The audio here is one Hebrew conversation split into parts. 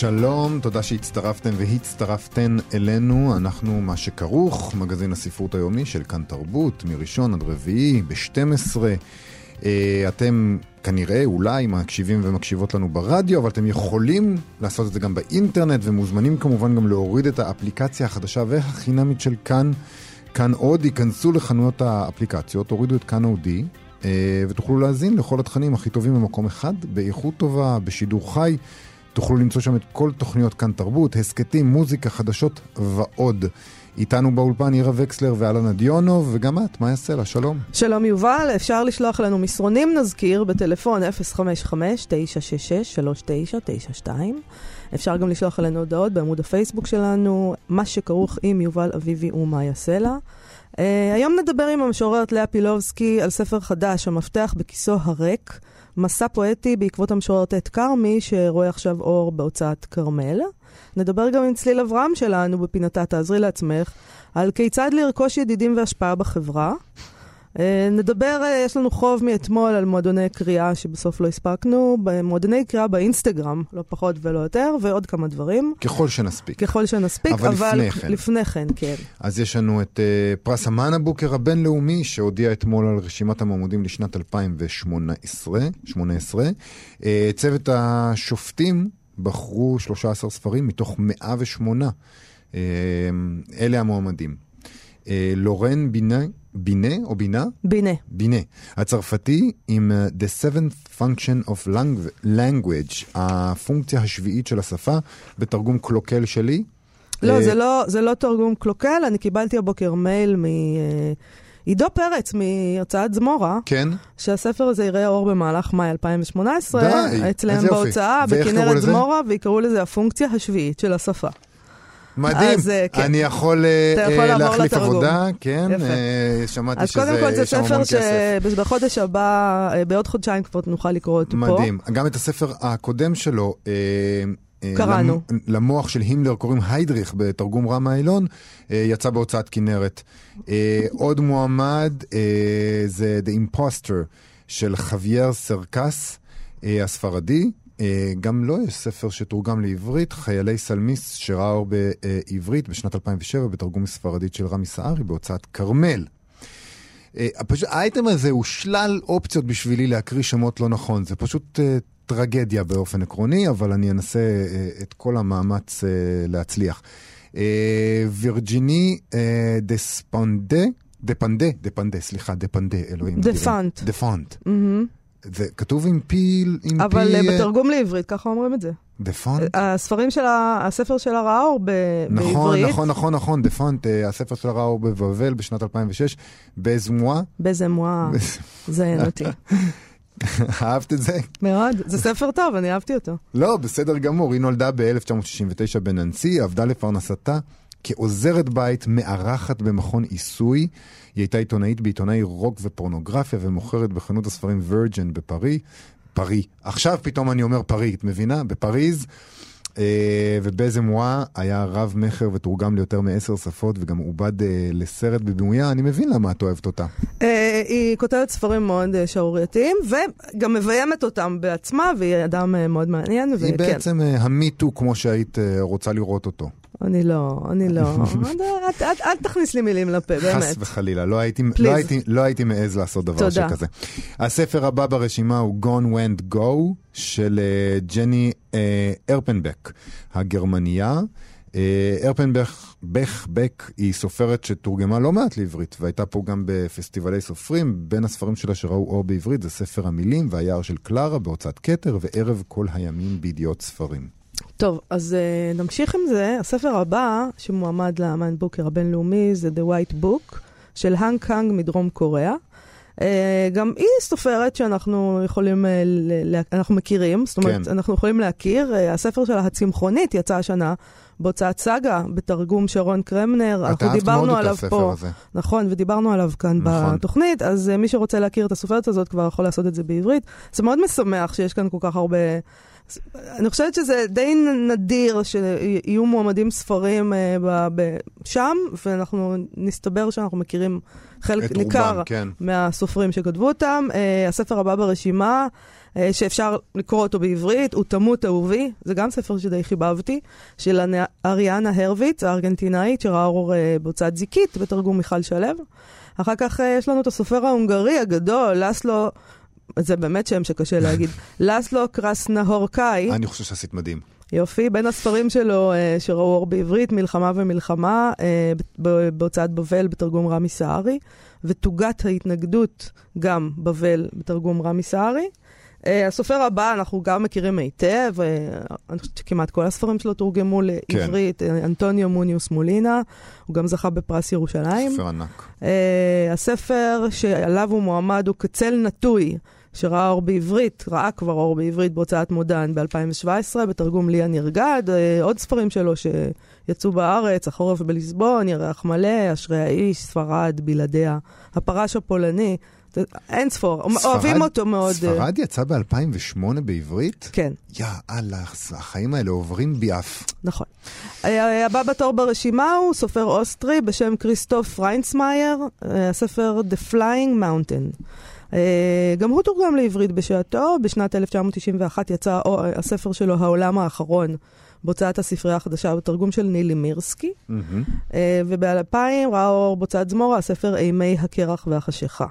שלום, תודה שהצטרפתם והצטרפתן אלינו. אנחנו מה שכרוך, מגזין הספרות היומי של כאן תרבות, מראשון עד רביעי, ב-12. אה, אתם כנראה, אולי, מקשיבים ומקשיבות לנו ברדיו, אבל אתם יכולים לעשות את זה גם באינטרנט, ומוזמנים כמובן גם להוריד את האפליקציה החדשה והחינמית של כאן. כאן עוד, ייכנסו לחנויות האפליקציות, תורידו את כאן אודי, אה, ותוכלו להאזין לכל התכנים הכי טובים במקום אחד, באיכות טובה, בשידור חי. תוכלו למצוא שם את כל תוכניות כאן תרבות, הסכתים, מוזיקה, חדשות ועוד. איתנו באולפן עירה וקסלר ואלנה דיונוב, וגם את, מה יעשה לה? שלום. שלום יובל, אפשר לשלוח לנו מסרונים, נזכיר, בטלפון 055-966-3992. אפשר גם לשלוח אלינו הודעות בעמוד הפייסבוק שלנו, מה שכרוך עם יובל אביבי ומה יעשה לה. Uh, היום נדבר עם המשוררת לאה פילובסקי על ספר חדש, המפתח בכיסו הריק. מסע פואטי בעקבות המשוררת את כרמי, שרואה עכשיו אור בהוצאת כרמל. נדבר גם עם צליל אברהם שלנו בפינתה תעזרי לעצמך, על כיצד לרכוש ידידים והשפעה בחברה. אה, נדבר, אה, יש לנו חוב מאתמול על מועדוני קריאה שבסוף לא הספקנו, מועדוני קריאה באינסטגרם, לא פחות ולא יותר, ועוד כמה דברים. ככל שנספיק. ככל שנספיק, אבל, אבל לפני כן. לפני כן, כן. אז יש לנו את uh, פרס המן הבוקר הבינלאומי, שהודיע אתמול על רשימת המועמדים לשנת 2018. 18. Uh, צוות השופטים בחרו 13 ספרים מתוך 108. Uh, אלה המועמדים. Uh, לורן בינה, בינה או בינה? בינה. בינה. הצרפתי עם uh, The Seventh Function of Language, הפונקציה השביעית של השפה, בתרגום קלוקל שלי. לא, uh, זה לא, זה לא תרגום קלוקל, אני קיבלתי הבוקר מייל מ... Uh... עידו פרץ מהוצאת זמורה, כן. שהספר הזה יראה אור במהלך מאי 2018, די, אצלם בהוצאה, בכנרת זמורה, ויקראו לזה הפונקציה השביעית של השפה. מדהים, אז, אה, כן. אני יכול, אה, יכול uh, להחליף עבודה, כן, uh, שמעתי שזה, אז קודם כל זה ספר שבחודש הבא, בעוד חודשיים כבר נוכל לקרוא אותו מדהים. פה. מדהים, גם את הספר הקודם שלו, קראנו. למוח של הימלר קוראים היידריך בתרגום רם האילון, יצא בהוצאת כנרת. עוד מועמד זה The Imposter של חוויאר סרקס הספרדי. גם לו יש ספר שתורגם לעברית, חיילי סלמיס, שראה אור בעברית בשנת 2007 בתרגום ספרדית של רמי סערי בהוצאת כרמל. פשוט האייטם הזה הוא שלל אופציות בשבילי להקריא שמות לא נכון, זה פשוט טרגדיה באופן עקרוני, אבל אני אנסה את כל המאמץ להצליח. וירג'יני דספנדה, דפנדה, דפנדה, סליחה, דפנדה, אלוהים. דפנט. דפנט. זה כתוב עם פיל, עם אבל פי... אבל בתרגום לעברית, ככה אומרים את זה. דה פונט? הספרים של ה... הספר שלה ראה אור ב... נכון, בעברית. נכון, נכון, נכון, דה פונט, הספר שלה ראה אור בבבל בשנת 2006, בזמואה. בזמואה, זה אין אותי. אהבת את זה? מאוד, זה ספר טוב, אני אהבתי אותו. לא, בסדר גמור, היא נולדה ב-1969 בננסי, עבדה לפרנסתה כעוזרת בית, מארחת במכון עיסוי. היא הייתה עיתונאית בעיתונאי רוק ופורנוגרפיה ומוכרת בחנות הספרים וירג'ן בפרי. פרי. עכשיו פתאום אני אומר פרי, את מבינה? בפריז. אה, ובזמואה היה רב מכר ותורגם ליותר מעשר שפות וגם עובד אה, לסרט בבימויה, אני מבין למה את אוהבת אותה. אה, היא כותבת ספרים מאוד שערורייתיים וגם מביימת אותם בעצמה והיא אדם מאוד מעניין. היא וכן. בעצם המיטו כמו שהיית רוצה לראות אותו. אני לא, אני לא. אל תכניס לי מילים לפה, באמת. חס וחלילה, לא הייתי, לא הייתי, לא הייתי מעז לעשות דבר תודה. שכזה. הספר הבא ברשימה הוא Gone Went Go של uh, ג'ני uh, הרפנבק, הגרמניה. Uh, הרפנבך בך בק היא סופרת שתורגמה לא מעט לעברית, והייתה פה גם בפסטיבלי סופרים. בין הספרים שלה שראו אור בעברית זה ספר המילים והיער של קלרה בהוצאת כתר, וערב כל הימים בידיעות ספרים. טוב, אז uh, נמשיך עם זה. הספר הבא, שמועמד לאמן בוקר הבינלאומי, זה The White Book, של האנג קאנג מדרום קוריאה. אה, גם היא סופרת שאנחנו יכולים, אה, ל- ל- אנחנו מכירים, זאת אומרת, כן. אנחנו יכולים להכיר. אה, הספר שלה, הצמחונית, יצא השנה בהוצאת סאגה, בתרגום שרון קרמנר. אנחנו דיברנו מאוד את עליו הספר פה. הזה. נכון, ודיברנו עליו כאן נכון. בתוכנית, אז אה, מי שרוצה להכיר את הסופרת הזאת כבר יכול לעשות את זה בעברית. זה מאוד משמח שיש כאן כל כך הרבה... אני חושבת שזה די נדיר שיהיו מועמדים ספרים אה, שם, ואנחנו נסתבר שאנחנו מכירים חלק ניכר רובם, כן. מהסופרים שכתבו אותם. Uh, הספר הבא ברשימה, uh, שאפשר לקרוא אותו בעברית, הוא תמות אהובי, זה גם ספר שדי חיבבתי, של אנ- אריאנה הרביץ, הארגנטינאית, שראה אור בהוצאת זיקית, בתרגום מיכל שלו. אחר כך יש לנו את הסופר ההונגרי הגדול, לסלו, זה באמת שם שקשה להגיד, לסלו קרסנהורקאי. אני חושב שעשית מדהים. יופי, בין הספרים שלו אה, שראו אור בעברית, מלחמה ומלחמה, אה, בהוצאת בבל בתרגום רמי סהרי, ותוגת ההתנגדות גם בבל בתרגום רמי סהרי. אה, הסופר הבא, אנחנו גם מכירים היטב, אני חושבת שכמעט כל הספרים שלו תורגמו לעברית, כן. אנטוניו מוניוס מולינה, הוא גם זכה בפרס ירושלים. ספר ענק. הספר שעליו הוא מועמד הוא קצל נטוי, שראה אור בעברית, ראה כבר אור בעברית בהוצאת מודן ב-2017, בתרגום ליה נרגד, uh, עוד ספרים שלו שיצאו בארץ, החורף בליסבון, ירח מלא, אשרי האיש, ספרד, בלעדיה, הפרש הפולני, אין ספור, ספרד- אוהבים אותו מאוד. אה, ספרד יצא ב-2008 בעברית? כן. יא אללה, החיים האלה עוברים ביעף. נכון. אה, הבא בתור ברשימה הוא סופר אוסטרי בשם כריסטוף רנסמאייר, אה, הספר The Flying Mountain. אה, גם הוא תורגם לעברית בשעתו, בשנת 1991 יצא אה, הספר שלו, העולם האחרון, בהוצאת הספרייה החדשה בתרגום של נילי מירסקי, מהמם. אה, וב-2000 ראה אור בהוצאת זמורה הספר אימי הקרח והחשיכה.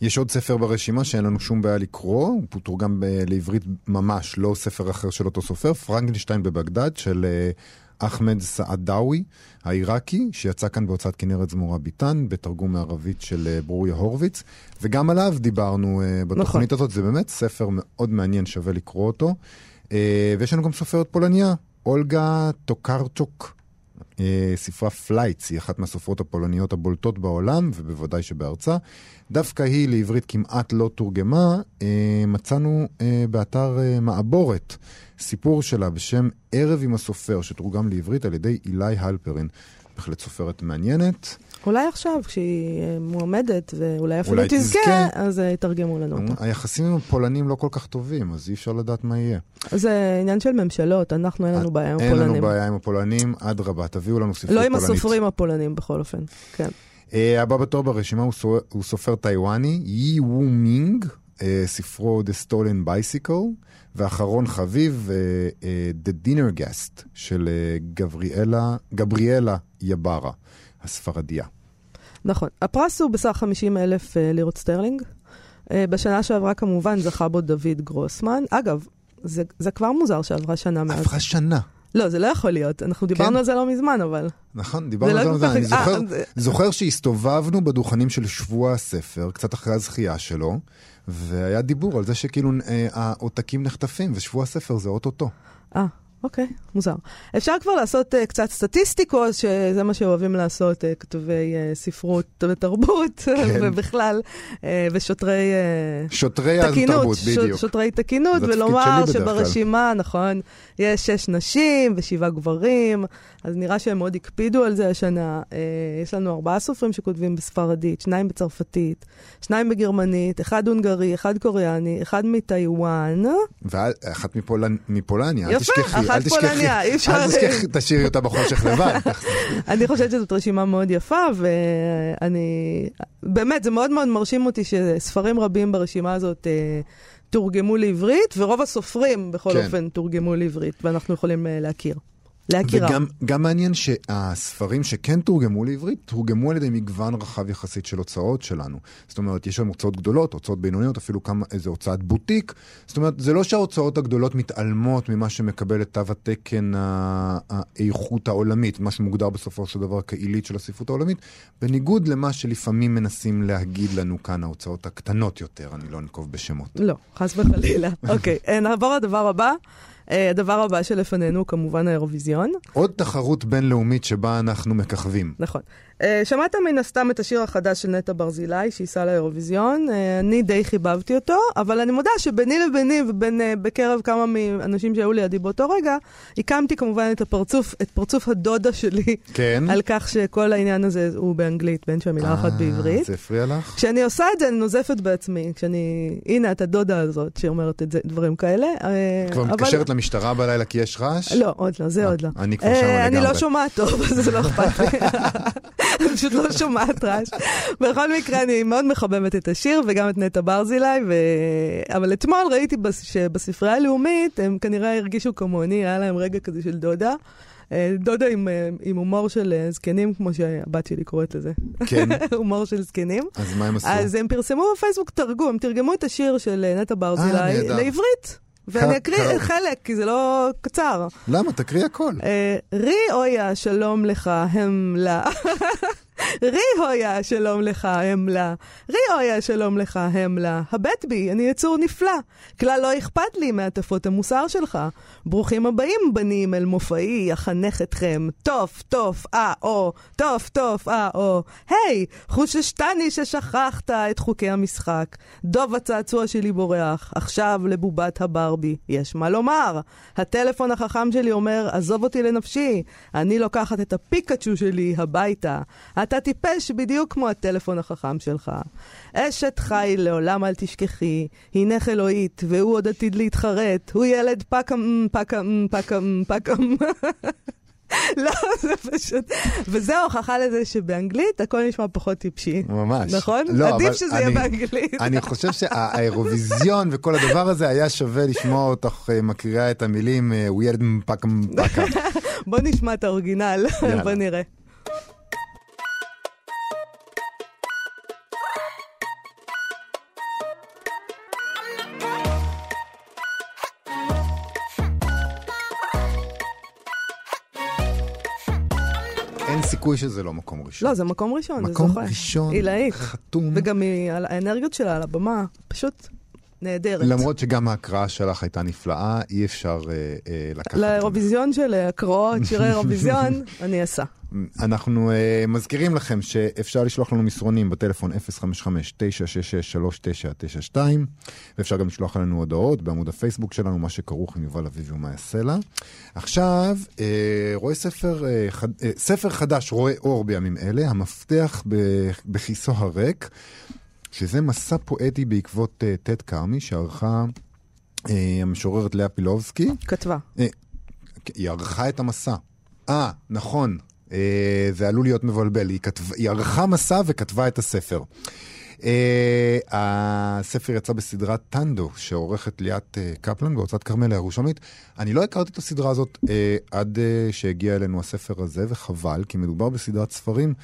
יש עוד ספר ברשימה שאין לנו שום בעיה לקרוא, הוא תורגם ב- לעברית ממש, לא ספר אחר של אותו סופר, פרנקנשטיין בבגדד של אה, אחמד סעדאווי העיראקי, שיצא כאן בהוצאת כנרת זמורה ביטן, בתרגום מערבית של אה, ברוריה הורוביץ, וגם עליו דיברנו אה, בתוכנית הזאת, זה באמת ספר מאוד מעניין, שווה לקרוא אותו. אה, ויש לנו גם סופרת פולניה, אולגה טוקרצ'וק. אה, ספרה Flights היא אחת מהסופרות הפולניות הבולטות בעולם, ובוודאי שבארצה. דווקא היא לעברית כמעט לא תורגמה. אה, מצאנו אה, באתר מעבורת סיפור שלה בשם ערב עם הסופר, שתורגם לעברית על ידי אילי הלפרין. בהחלט סופרת מעניינת. אולי עכשיו, כשהיא אה, מועמדת, ואולי אפילו אולי תזכה, תזכה. אז אה, יתרגמו לנו אותה. היחסים עם הפולנים לא כל כך טובים, אז אי אפשר לדעת מה יהיה. זה עניין של ממשלות, אנחנו אין לנו בעיה עם אין לנו הפולנים. בעיה עם הפולנים, אדרבה, תביאו לנו ספרות לא פולנית. עם הסופרים הפולנים בכל אופן, כן. הבא בתור ברשימה הוא, סו, הוא סופר טיוואני, יי וו מינג, ספרו The Stolen Bicycle, ואחרון חביב, The Dinner Guest של גבריאלה, גבריאלה יברה, הספרדיה. נכון. הפרס הוא בסך 50 אלף אה, לירות סטרלינג. אה, בשנה שעברה כמובן זכה בו דוד גרוסמן. אגב, זה, זה כבר מוזר שעברה שנה מאז. עברה שנה. לא, זה לא יכול להיות. אנחנו דיברנו כן? על זה לא מזמן, אבל. נכון, דיברנו על לא זה, כל כך- אני זוכר, אה, זה- זוכר שהסתובבנו בדוכנים של שבוע הספר, קצת אחרי הזכייה שלו, והיה דיבור על זה שכאילו אה, העותקים נחטפים, ושבוע הספר זה אוטוטו. אה, אוקיי, מוזר. אפשר כבר לעשות uh, קצת סטטיסטיקות, שזה מה שאוהבים לעשות uh, כתבי uh, ספרות ותרבות, כן. ובכלל, uh, ושוטרי uh, שוטרי תקינות, התרבות, ש- בדיוק. שוטרי תקינות, ולומר בדרך כלל. שברשימה, נכון, יש שש נשים ושבעה גברים, אז נראה שהם מאוד הקפידו על זה השנה. Uh, יש לנו ארבעה סופרים שכותבים בספרדית, שניים בצרפתית, שניים בגרמנית, אחד הונגרי, אחד קוריאני, אחד מטיוואן. ואחת מפולנ... מפולניה, אל תשכחי, אל תשכחי, פולניה, אי אפשר- אל תשכחי, תשאירי אותה בחושך לבד. אני חושבת שזאת רשימה מאוד יפה, ואני... באמת, זה מאוד מאוד מרשים אותי שספרים רבים ברשימה הזאת אה, תורגמו לעברית, ורוב הסופרים, בכל כן. אופן, תורגמו לעברית, ואנחנו יכולים אה, להכיר. להכירה. וגם גם מעניין שהספרים שכן תורגמו לעברית, תורגמו על ידי מגוון רחב יחסית של הוצאות שלנו. זאת אומרת, יש שם הוצאות גדולות, הוצאות בינוניות, אפילו כמה, איזה הוצאת בוטיק. זאת אומרת, זה לא שההוצאות הגדולות מתעלמות ממה שמקבל את תו התקן האיכות העולמית, מה שמוגדר בסופו של דבר כעילית של הספרות העולמית, בניגוד למה שלפעמים מנסים להגיד לנו כאן ההוצאות הקטנות יותר, אני לא אנקוב בשמות. לא, חס וחלילה. אוקיי, אה, נעבור לדבר הבא. אה, הדבר הבא שלפנינו הוא כמובן האירוויזיון. עוד תחרות בינלאומית שבה אנחנו מככבים. נכון. אה, שמעת מן הסתם את השיר החדש של נטע ברזילי, שייסע לאירוויזיון. אה, אני די חיבבתי אותו, אבל אני מודה שביני לביני ובקרב כמה מהאנשים שהיו לידי באותו רגע, הקמתי כמובן את הפרצוף, את פרצוף הדודה שלי, כן. על כך שכל העניין הזה הוא באנגלית, בין שהמילה אחת בעברית. זה הפריע לך? כשאני עושה את זה, אני נוזפת בעצמי. כשאני... הנה, את הדודה הזאת שאומרת את זה, דברים כאלה. כבר אבל... מתקשרת למשטרה בלילה כי יש רעש? לא, עוד לא, זה עוד לא. אני כבר שם לגמרי. אני לא שומעת טוב, אז זה לא אכפת לי. אני פשוט לא שומעת רעש. בכל מקרה, אני מאוד מחבבת את השיר וגם את נטע ברזילי, ו... אבל אתמול ראיתי שבספרייה הלאומית, הם כנראה הרגישו כמוני, היה להם רגע כזה של דודה. דודה עם, עם הומור של זקנים, כמו שהבת שלי קוראת לזה. כן. הומור של זקנים. אז מה הם עשו? אז הם פרסמו בפייסבוק תרגום, הם תרגמו את השיר של נטע ברזילי לעברית. ואני אקריא חלק, כי זה לא קצר. למה? תקריא הכל. רי אויה, שלום לך, הם לה. רי הויה, שלום לך, הם לה. רי הויה, שלום לך, הם לה. הבט בי, אני יצור נפלא. כלל לא אכפת לי מהטפות המוסר שלך. ברוכים הבאים, בנים, אל מופעי, אחנך אתכם. טוף, טוף, אה, או. טוף, טוף, אה, או. היי, חוששתני ששכחת את חוקי המשחק. דוב הצעצוע שלי בורח. עכשיו לבובת הברבי. יש מה לומר. הטלפון החכם שלי אומר, עזוב אותי לנפשי. אני לוקחת את הפיקאצ'ו שלי הביתה. אתה טיפש בדיוק כמו הטלפון החכם שלך. אשת חיל לעולם אל תשכחי, הנך אלוהית, והוא עוד עתיד להתחרט, הוא ילד פקם, פקם, פקם, פקם. לא, זה פשוט... וזה ההוכחה לזה שבאנגלית הכל נשמע פחות טיפשי. ממש. נכון? לא, עדיף שזה אני, יהיה באנגלית. אני חושב שהאירוויזיון וכל הדבר הזה היה שווה לשמוע אותך מקריאה את המילים הוא ילד פקם פקם. בוא נשמע את האורגינל, בוא נראה. אין סיכוי שזה לא מקום ראשון. לא, זה מקום ראשון, זה זוכה. מקום ראשון, עילאית. חתום. וגם היא- האנרגיות שלה על הבמה, פשוט נהדרת. למרות שגם ההקראה שלך הייתה נפלאה, אי אפשר אה, אה, לקחת... לאירוויזיון של הקראות, שירי אירוויזיון, אני אעשה. אנחנו uh, מזכירים לכם שאפשר לשלוח לנו מסרונים בטלפון 055-966-3992 ואפשר גם לשלוח לנו הודעות בעמוד הפייסבוק שלנו, מה שכרוך עם יובל אביבי ומה יעשה לה. עכשיו, uh, רואה ספר, uh, חד, uh, ספר חדש רואה אור בימים אלה, המפתח בכיסו הריק, שזה מסע פואטי בעקבות uh, טד כרמי שערכה uh, המשוררת לאה פילובסקי. כתבה. Uh, היא ערכה את המסע. אה, נכון. Uh, זה עלול להיות מבלבל, היא, כתב, היא ערכה מסע וכתבה את הספר. Uh, הספר יצא בסדרת טנדו, שעורכת ליאת uh, קפלן בהוצאת כרמל הירושלמית. אני לא הכרתי את הסדרה הזאת uh, עד uh, שהגיע אלינו הספר הזה, וחבל, כי מדובר בסדרת ספרים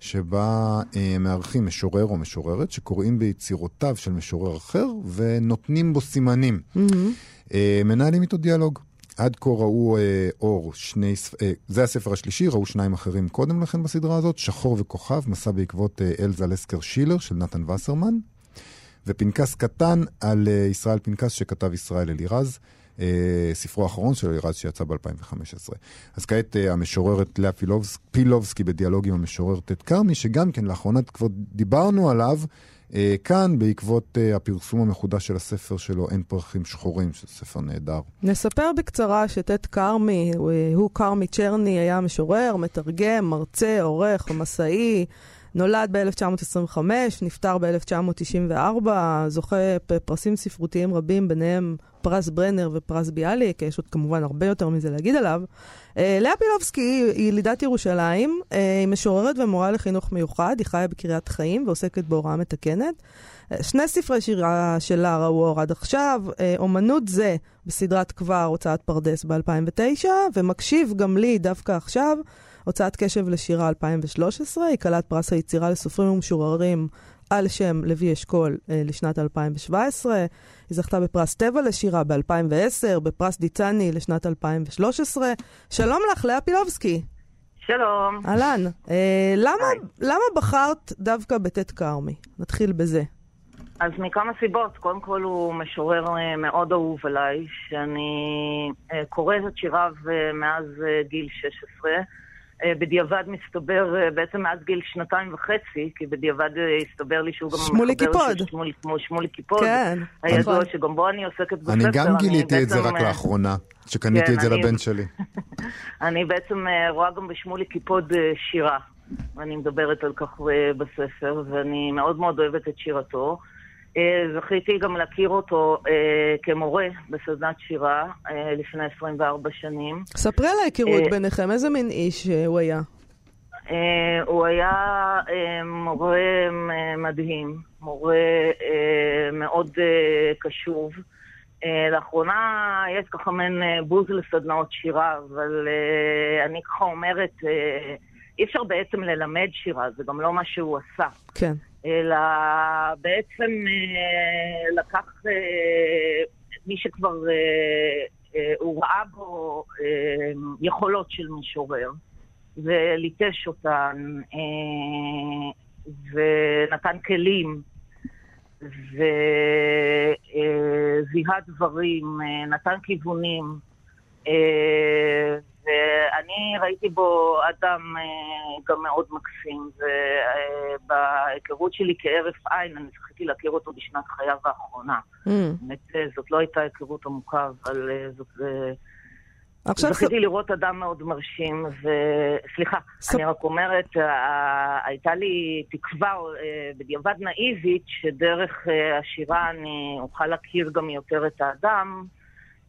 שבה uh, מארחים משורר או משוררת שקוראים ביצירותיו של משורר אחר ונותנים בו סימנים. Mm-hmm. Uh, מנהלים איתו דיאלוג. עד כה ראו אה, אור שני, אה, זה הספר השלישי, ראו שניים אחרים קודם לכן בסדרה הזאת, שחור וכוכב, מסע בעקבות אה, אלזה לסקר שילר של נתן וסרמן, ופנקס קטן על אה, ישראל פנקס שכתב ישראל אלירז, אה, ספרו האחרון של אלירז שיצא ב-2015. אז כעת אה, המשוררת לאה פילובס, פילובסקי בדיאלוג עם המשורר טד כרמי, שגם כן לאחרונה כבר דיברנו עליו, כאן, בעקבות uh, הפרסום המחודש של הספר שלו, אין פרחים שחורים, שזה ספר נהדר. נספר בקצרה שטט כרמי, הוא, הוא כרמי צ'רני, היה משורר, מתרגם, מרצה, עורך, מסאי. נולד ב-1925, נפטר ב-1994, זוכה פרסים ספרותיים רבים, ביניהם פרס ברנר ופרס ביאליק, יש עוד כמובן הרבה יותר מזה להגיד עליו. אה, לאה פילובסקי היא ילידת ירושלים, אה, היא משוררת ומורה לחינוך מיוחד, היא חיה בקריית חיים ועוסקת בהוראה מתקנת. אה, שני ספרי שירה שלה ראו עד עכשיו, אומנות זה בסדרת כבר הוצאת פרדס ב-2009, ומקשיב גם לי דווקא עכשיו. הוצאת קשב לשירה 2013, היא כלת פרס היצירה לסופרים ומשוררים על שם לוי אשכול אה, לשנת 2017. היא זכתה בפרס טבע לשירה ב-2010, בפרס דיצני לשנת 2013. שלום לך, לאה פילובסקי. שלום. אהלן. אה, למה, למה בחרת דווקא בטט כרמי? נתחיל בזה. אז מכמה סיבות. קודם כל הוא משורר אה, מאוד אהוב עליי, שאני אה, קורא את שיריו מאז גיל 16. בדיעבד מסתבר, בעצם מאז גיל שנתיים וחצי, כי בדיעבד הסתבר לי שהוא גם שמולי קיפוד. שמולי, כמו שמולי קיפוד. כן. הידוע נכון. שגם בו אני עוסקת בספר. אני גם גיליתי אני את זה רק לאחרונה, שקניתי כן, את זה אני... לבן שלי. אני בעצם רואה גם בשמולי קיפוד שירה. אני מדברת על כך בספר, ואני מאוד מאוד אוהבת את שירתו. אה, זכיתי גם להכיר אותו אה, כמורה בסדנת שירה אה, לפני 24 שנים. ספרי על ההיכרות ביניכם, איזה מין איש הוא היה? הוא היה מורה מדהים, מורה מאוד קשוב. לאחרונה יש ככה מעין בוז לסדנאות שירה, אבל אני ככה אומרת, אי אפשר בעצם ללמד שירה, זה גם לא מה שהוא עשה. כן. אלא בעצם אה, לקח אה, מי שכבר אה, הוא ראה בו יכולות של משורר, וליטש אותן, ונתן כלים, וזיהה דברים, נתן כיוונים. ואני ראיתי בו אדם אה, גם מאוד מקסים, ובהיכרות שלי כהרף עין, אני זכיתי להכיר אותו בשנת חייו האחרונה. Mm. באמת, אה, זאת לא הייתה היכרות עמוקה, אבל אה, זאת... עכשיו... זכיתי לראות אדם מאוד מרשים, וסליחה, ס... אני רק אומרת, הייתה לי תקווה בדיעבד נאיבית, שדרך השירה אני אוכל להכיר גם יותר את האדם.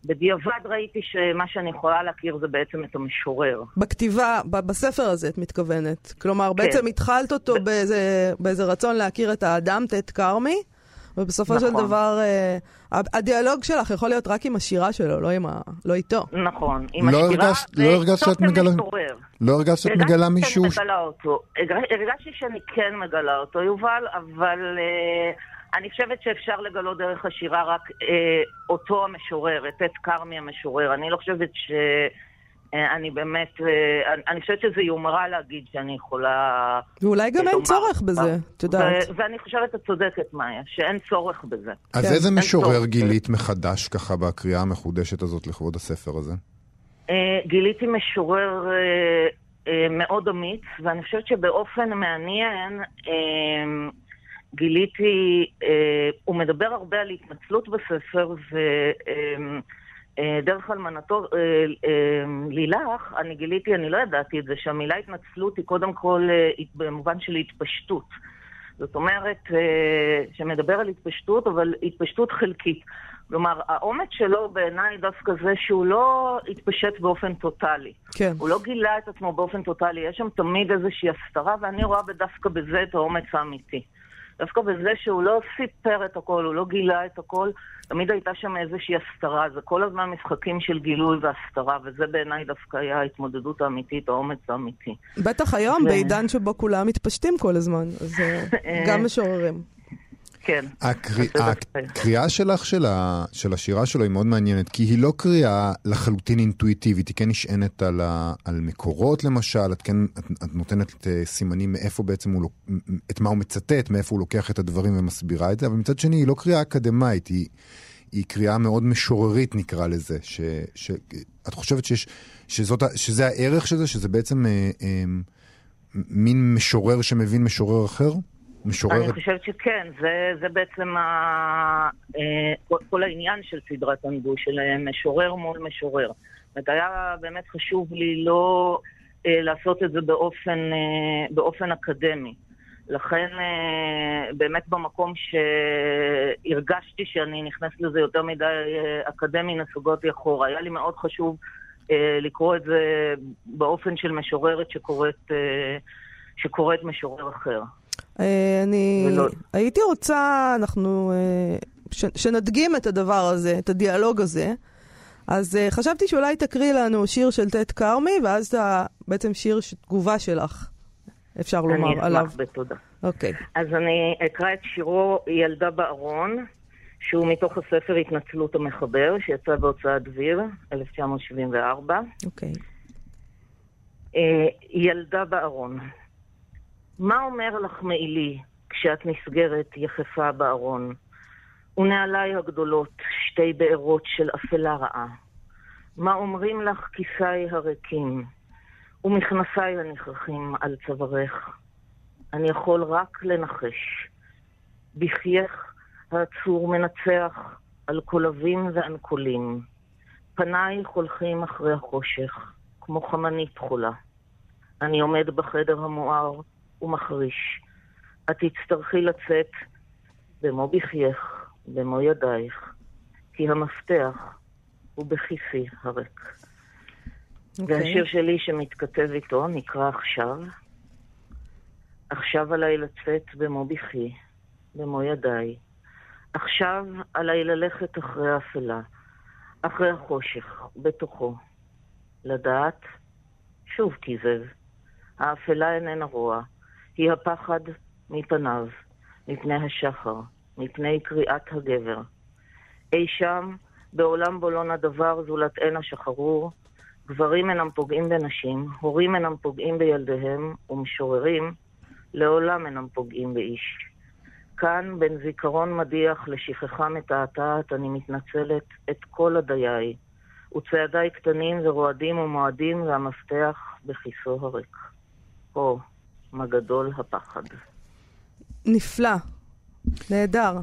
בדיעבד ראיתי שמה שאני יכולה להכיר זה בעצם את המשורר. בכתיבה, בספר הזה את מתכוונת. כלומר, כן. בעצם התחלת אותו ב... באיזה, באיזה רצון להכיר את האדם, טט כרמי, ובסופו נכון. של דבר, uh, הדיאלוג שלך יכול להיות רק עם השירה שלו, לא, עם ה... לא איתו. נכון, עם לא השירה הרגש, לא הרגשת שאת מגלה... לא הרגשת שאת מגלה מישהו... הרגשתי שאני כן מגלה אותו, יובל, אבל... Uh, אני חושבת שאפשר לגלות דרך השירה רק אה, אותו המשורר, את עט כרמי המשורר. אני לא חושבת ש... אה, אני באמת, אה, אני חושבת שזה יומרה להגיד שאני יכולה... ואולי גם אין צורך בזה, את יודעת. ואני חושבת, את צודקת, מאיה, שאין צורך בזה. אז איזה משורר גילית מחדש ככה בקריאה המחודשת הזאת לכבוד הספר הזה? אה, גיליתי משורר מאוד אמיץ, ואני חושבת שבאופן מעניין, גיליתי, אה, הוא מדבר הרבה על התנצלות בספר, ודרך אה, אלמנתו אה, אה, לילך, אני גיליתי, אני לא ידעתי את זה, שהמילה התנצלות היא קודם כל אה, במובן של התפשטות. זאת אומרת, אה, שמדבר על התפשטות, אבל התפשטות חלקית. כלומר, האומץ שלו בעיניי דווקא זה שהוא לא התפשט באופן טוטאלי. כן. הוא לא גילה את עצמו באופן טוטאלי, יש שם תמיד איזושהי הסתרה, ואני רואה דווקא בזה את האומץ האמיתי. דווקא בזה שהוא לא סיפר את הכל, הוא לא גילה את הכל, תמיד הייתה שם איזושהי הסתרה. זה כל הזמן משחקים של גילוי והסתרה, וזה בעיניי דווקא היה ההתמודדות האמיתית, האומץ האמיתי. בטח היום, ו... בעידן שבו כולם מתפשטים כל הזמן, אז אה, גם משוררים. כן. הקריאה שלך של, ה, של השירה שלו היא מאוד מעניינת, כי היא לא קריאה לחלוטין אינטואיטיבית, היא כן נשענת על, ה, על מקורות למשל, את כן את, את נותנת אה, סימנים מאיפה בעצם הוא, את מה הוא מצטט, מאיפה הוא לוקח את הדברים ומסבירה את זה, אבל מצד שני היא לא קריאה אקדמאית, היא, היא קריאה מאוד משוררית נקרא לזה, ש, ש, את חושבת שיש, שזאת, שזה הערך של זה, שזה בעצם אה, אה, מין משורר שמבין משורר אחר? משוררת? אני חושבת שכן, זה, זה בעצם ה, אה, כל, כל העניין של סדרת הנבו, של אה, משורר מול משורר. זאת היה באמת חשוב לי לא אה, לעשות את זה באופן, באופן אקדמי. לכן באמת במקום שהרגשתי שאני נכנסת לזה יותר מדי אקדמי, נסוגותי אחורה. היה לי מאוד חשוב לקרוא את זה באופן של משוררת שקוראת, שקוראת משורר אחר. אה, אני ולא... הייתי רוצה, אנחנו, אה, ש, שנדגים את הדבר הזה, את הדיאלוג הזה. אז uh, חשבתי שאולי תקריא לנו שיר של טט כרמי, ואז אתה בעצם שיר תגובה שלך, אפשר לומר, עליו. אני אשמח בתודה. אוקיי. אז אני אקרא את שירו ילדה בארון, שהוא מתוך הספר התנצלות המחבר, שיצא בהוצאת דביר, 1974. אוקיי. Uh, ילדה בארון. מה אומר לך מעילי כשאת נסגרת יחפה בארון? ונעליי הגדולות שתי בארות של אפלה רעה. מה אומרים לך כיסיי הריקים, ומכנסיי הנכרחים על צווארך? אני יכול רק לנחש. בחייך העצור מנצח על קולבים ואנקולים. פניי חולכים אחרי החושך, כמו חמנית חולה. אני עומד בחדר המואר ומחריש. את תצטרכי לצאת במו בחייך, במו ידייך, כי המפתח הוא בכיסי הריק. Okay. אוקיי. והשיר שלי שמתכתב איתו נקרא עכשיו. עכשיו עליי לצאת במו בכי, במו ידיי. עכשיו עליי ללכת אחרי האפלה, אחרי החושך, בתוכו. לדעת, שוב כיזב, האפלה איננה רוע, היא הפחד מפניו, מפני השחר, מפני קריאת הגבר. אי שם, בעולם בו לא נדבר זולת עין השחרור, גברים אינם פוגעים בנשים, הורים אינם פוגעים בילדיהם, ומשוררים לעולם אינם פוגעים באיש. כאן, בין זיכרון מדיח לשכחה מתעתעת, אני מתנצלת את כל עדיי, וצעדיי קטנים ורועדים ומועדים, והמפתח בכיסו הריק. או, מה גדול הפחד. נפלא, נהדר.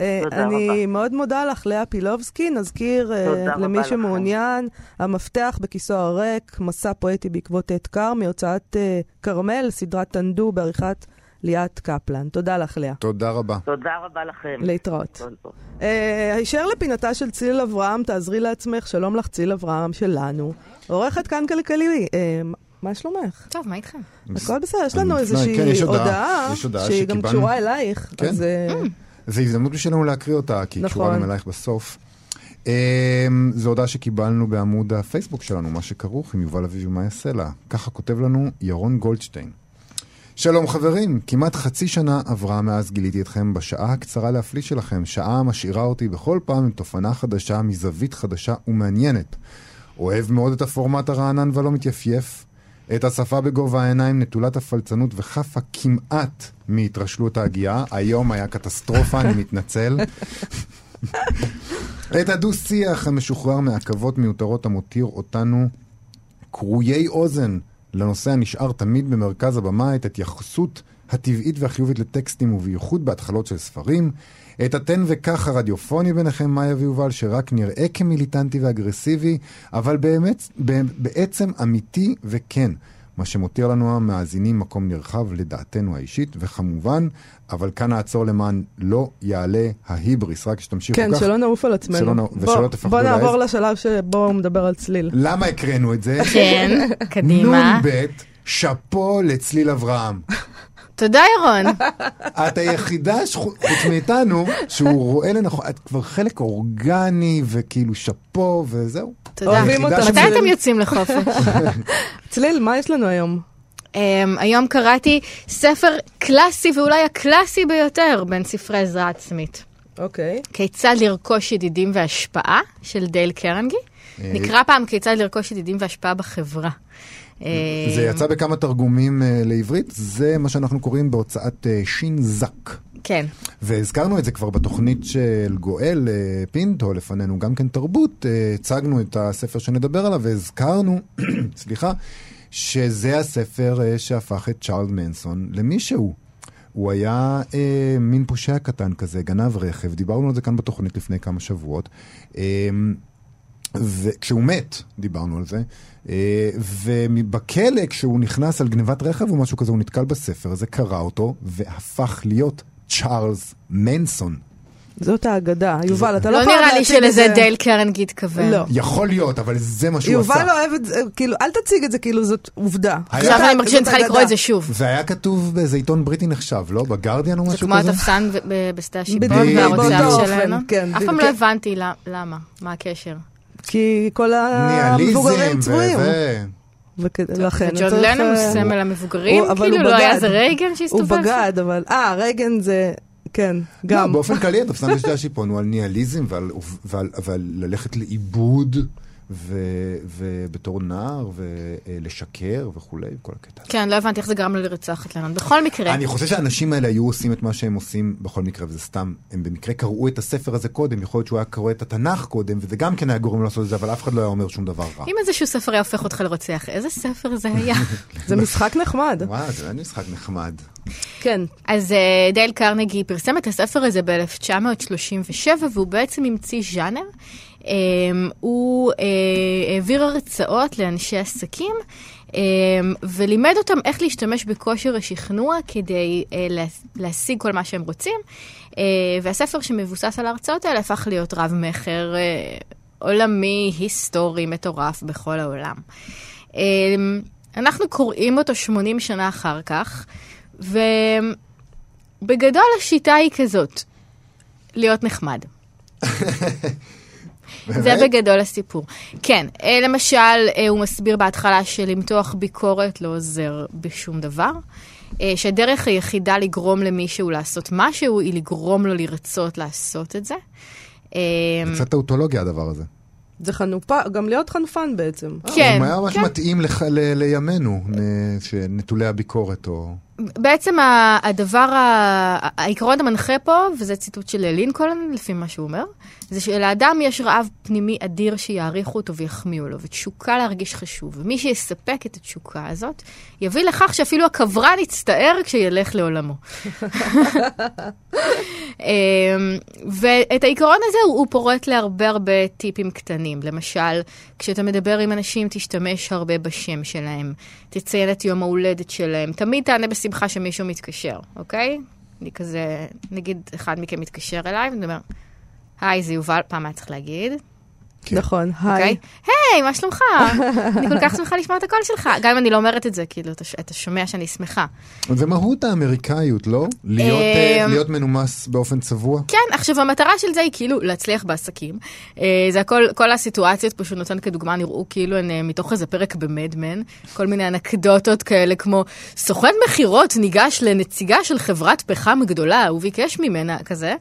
אה, אני רבה. מאוד מודה לך, לאה פילובסקי. נזכיר רבה למי לכם. שמעוניין, המפתח בכיסו הריק, מסע פואטי בעקבות עת קר, מהוצאת אה, כרמל, סדרת טנדו בעריכת ליאת קפלן. תודה לך, לאה. תודה רבה. תודה רבה לכם. להתראות. אה, הישר לפינתה של ציל אברהם, תעזרי לעצמך, שלום לך, ציל אברהם שלנו. עורכת כאן כלכלי, אה, מה שלומך? טוב, מה איתכם? הכל בסדר, יש לנו לפני- איזושהי כן, יש הודעה. הודעה, יש הודעה שהיא גם. קשורה אלייך. כן. אז אה, זו הזדמנות בשבילנו להקריא אותה, כי היא נכון. קשורה גם אלייך בסוף. אמ, זו הודעה שקיבלנו בעמוד הפייסבוק שלנו, מה שכרוך עם יובל אביבי ומה יעשה לה. ככה כותב לנו ירון גולדשטיין. שלום חברים, כמעט חצי שנה עברה מאז גיליתי אתכם בשעה הקצרה להפליא שלכם, שעה משאירה אותי בכל פעם עם תופנה חדשה מזווית חדשה ומעניינת. אוהב מאוד את הפורמט הרענן והלא מתייפייף, את השפה בגובה העיניים נטולת הפלצנות וחפה כמעט מהתרשלות ההגייה. היום היה קטסטרופה, אני מתנצל. את הדו-שיח המשוחרר מעכבות מיותרות המותיר אותנו כרויי אוזן לנושא הנשאר תמיד במרכז הבמה, את ההתייחסות הטבעית והחיובית לטקסטים ובייחוד בהתחלות של ספרים, את התן וכך הרדיופוני ביניכם, מאיה ויובל, שרק נראה כמיליטנטי ואגרסיבי, אבל באמת, ב- בעצם אמיתי וכן. מה שמותיר לנו המאזינים מקום נרחב לדעתנו האישית, וכמובן, אבל כאן נעצור למען לא יעלה ההיבריס, רק שתמשיכו כן, כך. שלא נעוף על עצמנו. שלא נעוף- בוא- ושלא תפחדו בוא נעבור להעז. לשלב שבו הוא מדבר על צליל. למה הקראנו את זה? כן, קדימה. נ"ב, שאפו לצליל אברהם. תודה, ירון. את היחידה, חוץ מאיתנו, שהוא רואה לנכון, את כבר חלק אורגני, וכאילו שאפו, וזהו. תודה. מתי אתם יוצאים לחופש? צליל, מה יש לנו היום? Um, היום קראתי ספר קלאסי ואולי הקלאסי ביותר בין ספרי עזרה עצמית. אוקיי. כיצד לרכוש ידידים והשפעה של דייל קרנגי. אה, נקרא פעם כיצד לרכוש ידידים והשפעה בחברה. אה, זה יצא בכמה תרגומים אה, לעברית, זה מה שאנחנו קוראים בהוצאת אה, שין זק. כן. והזכרנו את זה כבר בתוכנית של גואל פינטו, לפנינו גם כן תרבות, הצגנו את הספר שנדבר עליו והזכרנו, סליחה, שזה הספר שהפך את צ'ארלד מנסון למישהו. הוא היה אה, מין פושע קטן כזה, גנב רכב, דיברנו על זה כאן בתוכנית לפני כמה שבועות. אה, וכשהוא מת, דיברנו על זה, אה, ובכלא, כשהוא נכנס על גנבת רכב או משהו כזה, הוא נתקל בספר הזה, קרא אותו, והפך להיות צ'ארלס מנסון. זאת האגדה. יובל, אתה לא לא חייב נראה לי שלזה זה. דייל קרנגי התכוון. לא. יכול להיות, אבל זה מה שהוא יובל עשה. אוהב את זה, כאילו, אל תציג את זה כאילו זאת עובדה. עכשיו אני מרגישה שאני צריכה לקרוא אגדה. את זה שוב. זה היה כתוב באיזה עיתון בריטי נחשב, לא? בגרדיאן או זה משהו כמו כזה? התפסן ב- ב- בשדה בדיוק, והרוצח שלנו. כן, אף פעם. לא הבנתי למה, מה הקשר. כי כל המבוגרים צבועים. ולכן ג'ון לנון הוא אה, סמל המבוגרים? הוא- אבל כאילו הוא לא היה בגד. איזה רייגן הוא שהסתובב? שם? בגד, אבל... אה, רייגן זה... כן, לא, גם. באופן כללי התפסן בשדה השיפון הוא על ניהליזם ועל ללכת לאיבוד ו- ובתור נער, ולשקר וכולי, כל הקטע. הזה. כן, לא הבנתי איך זה גרם לו לרצוח את לנון. בכל מקרה, אני חושב שהאנשים האלה היו עושים את מה שהם עושים בכל מקרה, וזה סתם, הם במקרה קראו את הספר הזה קודם, יכול להיות שהוא היה קורא את התנ"ך קודם, וזה גם כן היה גורם לעשות את זה, אבל אף אחד לא היה אומר שום דבר רע. אם איזשהו ספר היה הופך אותך לרוצח, איזה ספר זה היה? זה משחק נחמד. וואו, זה היה משחק נחמד. כן. אז אה, דייל קרנגי פרסם את הספר הזה ב-1937, והוא בעצם המציא ז'אנר. אה, הוא אה, העביר הרצאות לאנשי עסקים. אה, ולימד אותם איך להשתמש בכושר השכנוע כדי אה, לה- להשיג כל מה שהם רוצים. אה, והספר שמבוסס על ההרצאות האלה הפך להיות רב-מכר עולמי, היסטורי, מטורף בכל העולם. אה, אנחנו קוראים אותו 80 שנה אחר כך, ובגדול השיטה היא כזאת, להיות נחמד. זה בגדול הסיפור. כן, אה, למשל, אה, הוא מסביר בהתחלה שלמתוח ביקורת לא עוזר בשום דבר. אה, שהדרך היחידה לגרום למישהו לעשות משהו, היא לגרום לו לרצות לעשות את זה. זה קצת טאוטולוגיה הדבר הזה. זה חנופה, גם להיות חנפן בעצם. כן, הוא היה ממש כן. מתאים לימינו, נ- שנטולי הביקורת או... בעצם הדבר, העיקרון המנחה פה, וזה ציטוט של לינקולן, לפי מה שהוא אומר, זה שלאדם יש רעב פנימי אדיר שיעריכו אותו ויחמיאו לו, ותשוקה להרגיש חשוב. ומי שיספק את התשוקה הזאת, יביא לכך שאפילו הקברן יצטער כשילך לעולמו. אמ, ואת העיקרון הזה הוא, הוא פורט להרבה הרבה טיפים קטנים. למשל, כשאתה מדבר עם אנשים, תשתמש הרבה בשם שלהם. תציין את יום ההולדת שלהם. תמיד תענה בשמחה שמישהו מתקשר, אוקיי? אני כזה, נגיד אחד מכם מתקשר אליי ואני אומר, היי, זה יובל, פעם היה צריך להגיד. נכון, היי. אוקיי? היי, מה שלומך? אני כל כך שמחה לשמוע את הקול שלך. גם אם אני לא אומרת את זה, כאילו, אתה שומע שאני שמחה. זה מהות האמריקאיות, לא? להיות, אה, אמ, להיות מנומס באופן צבוע? כן, עכשיו המטרה של זה היא כאילו להצליח בעסקים. אה, זה הכל, כל הסיטואציות פה שהוא נותן כדוגמה נראו כאילו הן אה, מתוך איזה פרק במדמן. כל מיני אנקדוטות כאלה כמו סוכן מכירות ניגש לנציגה של חברת פחם גדולה, הוא ביקש ממנה כזה.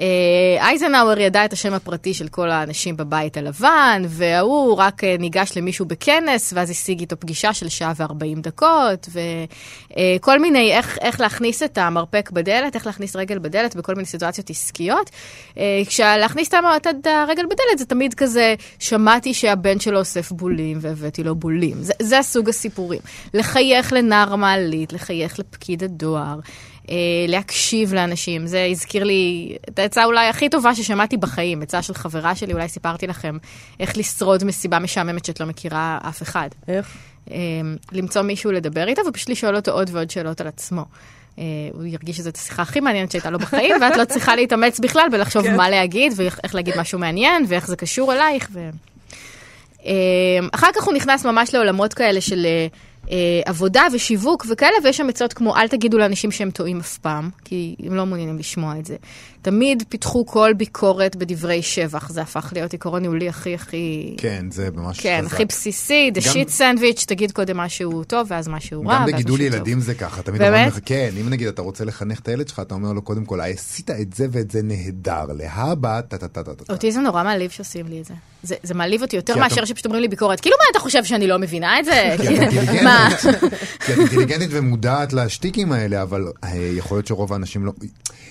אה, אייזנהאואר ידע את השם הפרטי של כל האנשים בבית הלבן, וההוא רק אה, ניגש למישהו בכנס, ואז השיג איתו פגישה של שעה וארבעים דקות, וכל מיני, איך, איך להכניס את המרפק בדלת, איך להכניס רגל בדלת בכל מיני סיטואציות עסקיות. אה, כשלהכניס את הרגל בדלת זה תמיד כזה, שמעתי שהבן שלו אוסף בולים והבאתי לו בולים. זה, זה הסוג הסיפורים. לחייך לנער מעלית, לחייך לפקיד הדואר. אה, להקשיב לאנשים, זה הזכיר לי את העצה אולי הכי טובה ששמעתי בחיים, עצה של חברה שלי, אולי סיפרתי לכם איך לשרוד מסיבה משעממת שאת לא מכירה אף אחד. איך? אה, למצוא מישהו לדבר איתו ופשוט לשאול אותו עוד ועוד שאלות על עצמו. אה, הוא ירגיש שזאת השיחה הכי מעניינת שהייתה לו בחיים, ואת לא צריכה להתאמץ בכלל ולחשוב כן. מה להגיד ואיך להגיד משהו מעניין ואיך זה קשור אלייך. ו... אה, אחר כך הוא נכנס ממש לעולמות כאלה של אה, עבודה ושיווק וכאלה, ויש שם עצות כמו אל תגידו לאנשים שהם טועים אף פעם, כי הם לא מעוניינים לשמוע את זה. תמיד פיתחו כל ביקורת בדברי שבח, זה הפך להיות עיקרון ניהולי הכי הכי... כן, זה ממש כן, חזק. הכי בסיסי, the גם- shit sandwich, תגיד קודם משהו טוב ואז משהו רע. גם בגידול משהו טוב. ילדים זה ככה, תמיד? אומרים לך, כן, אם נגיד אתה רוצה לחנך את הילד שלך, אתה אומר לו קודם כל, עשית את זה ואת זה נהדר, להבא, טה טה טה טה טה. אותי זה נורא מעליב שעושים לי את זה. זה, זה מעליב אותי יותר מאשר אתה- שפשוט אומרים לי ביקורת. כאילו, מה אתה חושב שאני לא מבינה את זה? כי את אינטליגנטית. את אינטליגנטית ומודעת לשטיקים האלה, אבל אה, יכול להיות שרוב האנשים לא...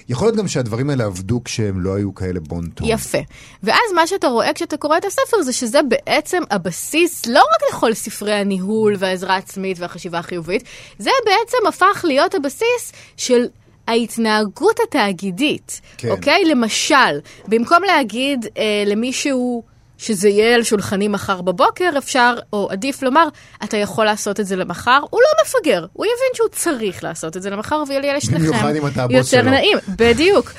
יכול להיות גם שהדברים האלה עבדו כשהם לא היו כאלה בון טון. יפה. ואז מה שאתה רואה כשאתה קורא את הספר זה שזה בעצם הבסיס לא רק לכל ספרי הניהול והעזרה העצמית והחשיבה החיובית, זה בעצם הפך להיות הבסיס של... ההתנהגות התאגידית, כן. אוקיי? למשל, במקום להגיד אה, למישהו שזה יהיה על שולחני מחר בבוקר, אפשר, או עדיף לומר, אתה יכול לעשות את זה למחר, הוא לא מפגר, הוא יבין שהוא צריך לעשות את זה למחר, ויהיה לשניכם יותר. נעים. בדיוק.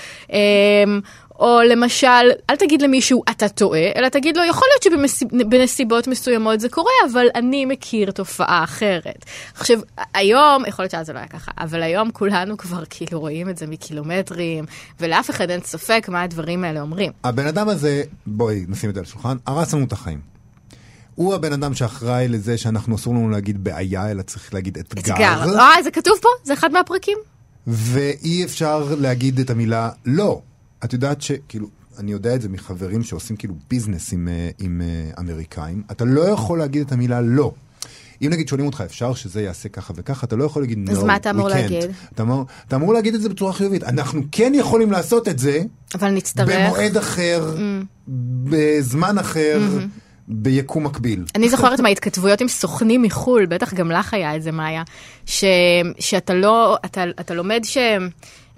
או למשל, אל תגיד למישהו אתה טועה, אלא תגיד לו, יכול להיות שבנסיבות מסוימות זה קורה, אבל אני מכיר תופעה אחרת. עכשיו, היום, יכול להיות שאז זה לא היה ככה, אבל היום כולנו כבר כאילו רואים את זה מקילומטרים, ולאף אחד אין ספק מה הדברים האלה אומרים. הבן אדם הזה, בואי נשים את זה על השולחן, הרס לנו את החיים. הוא הבן אדם שאחראי לזה שאנחנו אסור לנו להגיד בעיה, אלא צריך להגיד אתגר. אתגר. אה, זה כתוב פה? זה אחד מהפרקים? ואי אפשר להגיד את המילה לא. את יודעת שכאילו, אני יודע את זה מחברים שעושים כאילו ביזנס עם, אה, עם אה, אמריקאים, אתה לא יכול להגיד את המילה לא. אם נגיד שואלים אותך, אפשר שזה יעשה ככה וככה, אתה לא יכול להגיד no, אז מה אתה אמור. להגיד? אתה אמור, אתה אמור להגיד את זה בצורה חיובית. אנחנו כן יכולים לעשות את זה אבל נצטרך... במועד אחר, בזמן אחר, ביקום מקביל. אני זוכרת מההתכתבויות עם סוכנים מחו"ל, בטח גם לך היה את זה, מאיה, ש, שאתה לא, אתה, אתה לומד ש...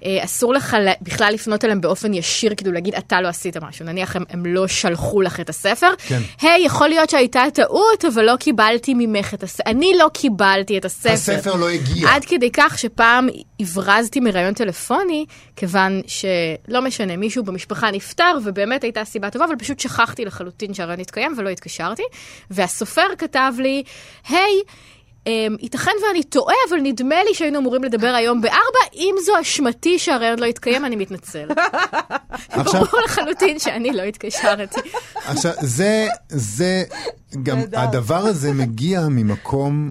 אה, אסור לך בכלל לפנות אליהם באופן ישיר, כאילו להגיד, אתה לא עשית משהו. נניח הם, הם לא שלחו לך את הספר. כן. היי, יכול להיות שהייתה טעות, אבל לא קיבלתי ממך את הספר. אני לא קיבלתי את הספר. הספר לא הגיע. עד כדי כך שפעם הברזתי מראיון טלפוני, כיוון שלא משנה, מישהו במשפחה נפטר, ובאמת הייתה סיבה טובה, אבל פשוט שכחתי לחלוטין שהראיון התקיים ולא התקשרתי. והסופר כתב לי, היי, אמ, ייתכן ואני טועה, אבל נדמה לי שהיינו אמורים לדבר היום בארבע, אם זו אשמתי שהראיון לא התקיים, אני מתנצל. עכשיו- ברור לחלוטין שאני לא התקשרתי. עכשיו, זה, זה, גם. הדבר הזה מגיע ממקום,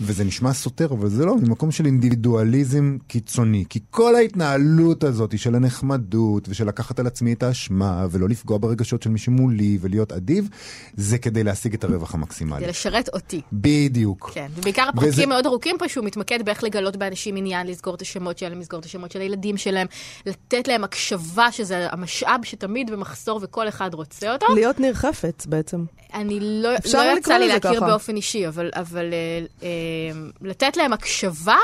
וזה נשמע סותר, אבל זה לא, ממקום של אינדיבידואליזם קיצוני. כי כל ההתנהלות הזאת של הנחמדות, ושל לקחת על עצמי את האשמה, ולא לפגוע ברגשות של מי שמולי, ולהיות אדיב, זה כדי להשיג את הרווח המקסימלי. זה לשרת אותי. בדיוק. כן, ובעיקר הפרקים וזה- מאוד ארוכים פה, שהוא מתמקד באיך לגלות באנשים עניין, לסגור את השמות שלהם, לסגור את השמות של הילדים שלהם, לתת להם הקשבה, שזה המשאב שתמיד במחסור וכל אחד רוצה אותו. להיות ניר חפץ בעצם. אני לא, לא יצא לי להכיר ככה. באופן אישי, אבל, אבל אה, לתת להם הקשבה,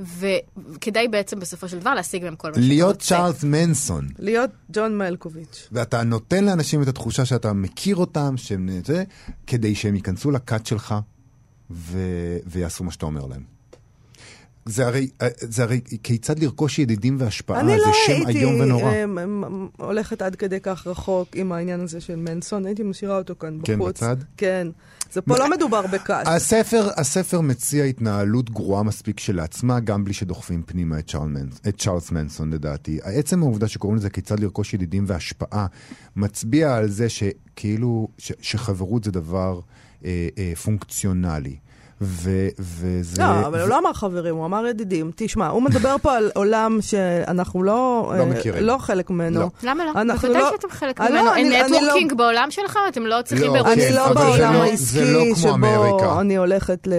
וכדאי בעצם בסופו של דבר להשיג מהם כל מה שאתה להיות רוצה. צ'ארלס מנסון. להיות ג'ון מלקוביץ'. ואתה נותן לאנשים את התחושה שאתה מכיר אותם, שהם זה, כדי שהם ייכנסו לכת שלך ו... ויעשו מה שאתה אומר להם. זה הרי, זה הרי כיצד לרכוש ידידים והשפעה, אני זה לא שם הייתי איום ונורא. אה, מ- מ- הולכת עד כדי כך רחוק עם העניין הזה של מנסון, הייתי משאירה אותו כאן כן, בחוץ. בצד? כן. זה פה לא מדובר בכעס. הספר, הספר מציע התנהלות גרועה מספיק שלעצמה, גם בלי שדוחפים פנימה את, מנס, את צ'ארלס מנסון לדעתי. עצם העובדה שקוראים לזה כיצד לרכוש ידידים והשפעה, מצביע על זה שכאילו, ש, שחברות זה דבר אה, אה, פונקציונלי. ו, וזה... לא, אבל הוא לא אמר חברים, הוא אמר ידידים. תשמע, הוא מדבר פה על עולם שאנחנו לא... לא אה, מכירים. לא חלק ממנו. לא. למה לא? אנחנו בוודאי לא- שאתם חלק אה, לא, ממנו. אני- אין אני לא- נטוורקינג בעולם שלך? אתם לא צריכים לא, באירועים. אני כן, לא בעולם לא- העסקי זה לא כמו שבו אמריקה. אני הולכת ל...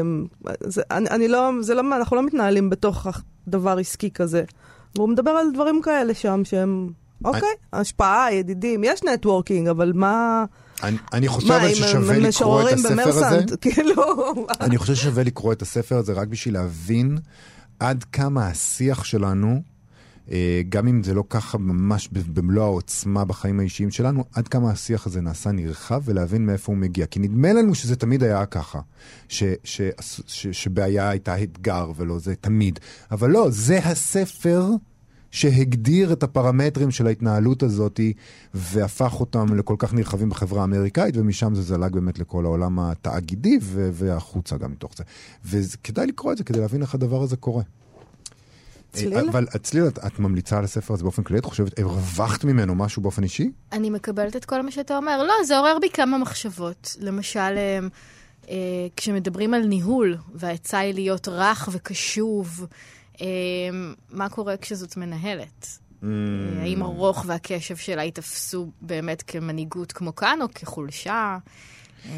זה, אני, אני לא, זה לא, אנחנו לא מתנהלים בתוך דבר עסקי כזה. והוא מדבר על דברים כאלה שם שהם, אוקיי, השפעה, ידידים, יש networking, אבל מה... אני, אני חושב ששווה לקרוא את הספר הזה. כאילו... אני חושב ששווה לקרוא את הספר הזה רק בשביל להבין עד כמה השיח שלנו, אה, גם אם זה לא ככה ממש במלוא העוצמה בחיים האישיים שלנו, עד כמה השיח הזה נעשה נרחב ולהבין מאיפה הוא מגיע. כי נדמה לנו שזה תמיד היה ככה, ש, ש, ש, ש, שבעיה הייתה אתגר ולא זה תמיד. אבל לא, זה הספר שהגדיר את הפרמטרים של ההתנהלות הזאת והפך אותם לכל כך נרחבים בחברה האמריקאית, ומשם זה זלג באמת לכל העולם התאגידי ו- והחוצה גם מתוך זה. וכדאי לקרוא את זה כדי להבין איך הדבר הזה קורה. צליל? אה, אבל צליל, את, את ממליצה על הספר הזה באופן כללי? את חושבת, הרווחת ממנו משהו באופן אישי? אני מקבלת את כל מה שאתה אומר. לא, זה עורר בי כמה מחשבות. למשל, אה, אה, כשמדברים על ניהול, והעצה היא להיות רך וקשוב, מה קורה כשזאת מנהלת? Mm. אה, האם הרוך והקשב שלה ייתפסו באמת כמנהיגות כמו כאן, או כחולשה?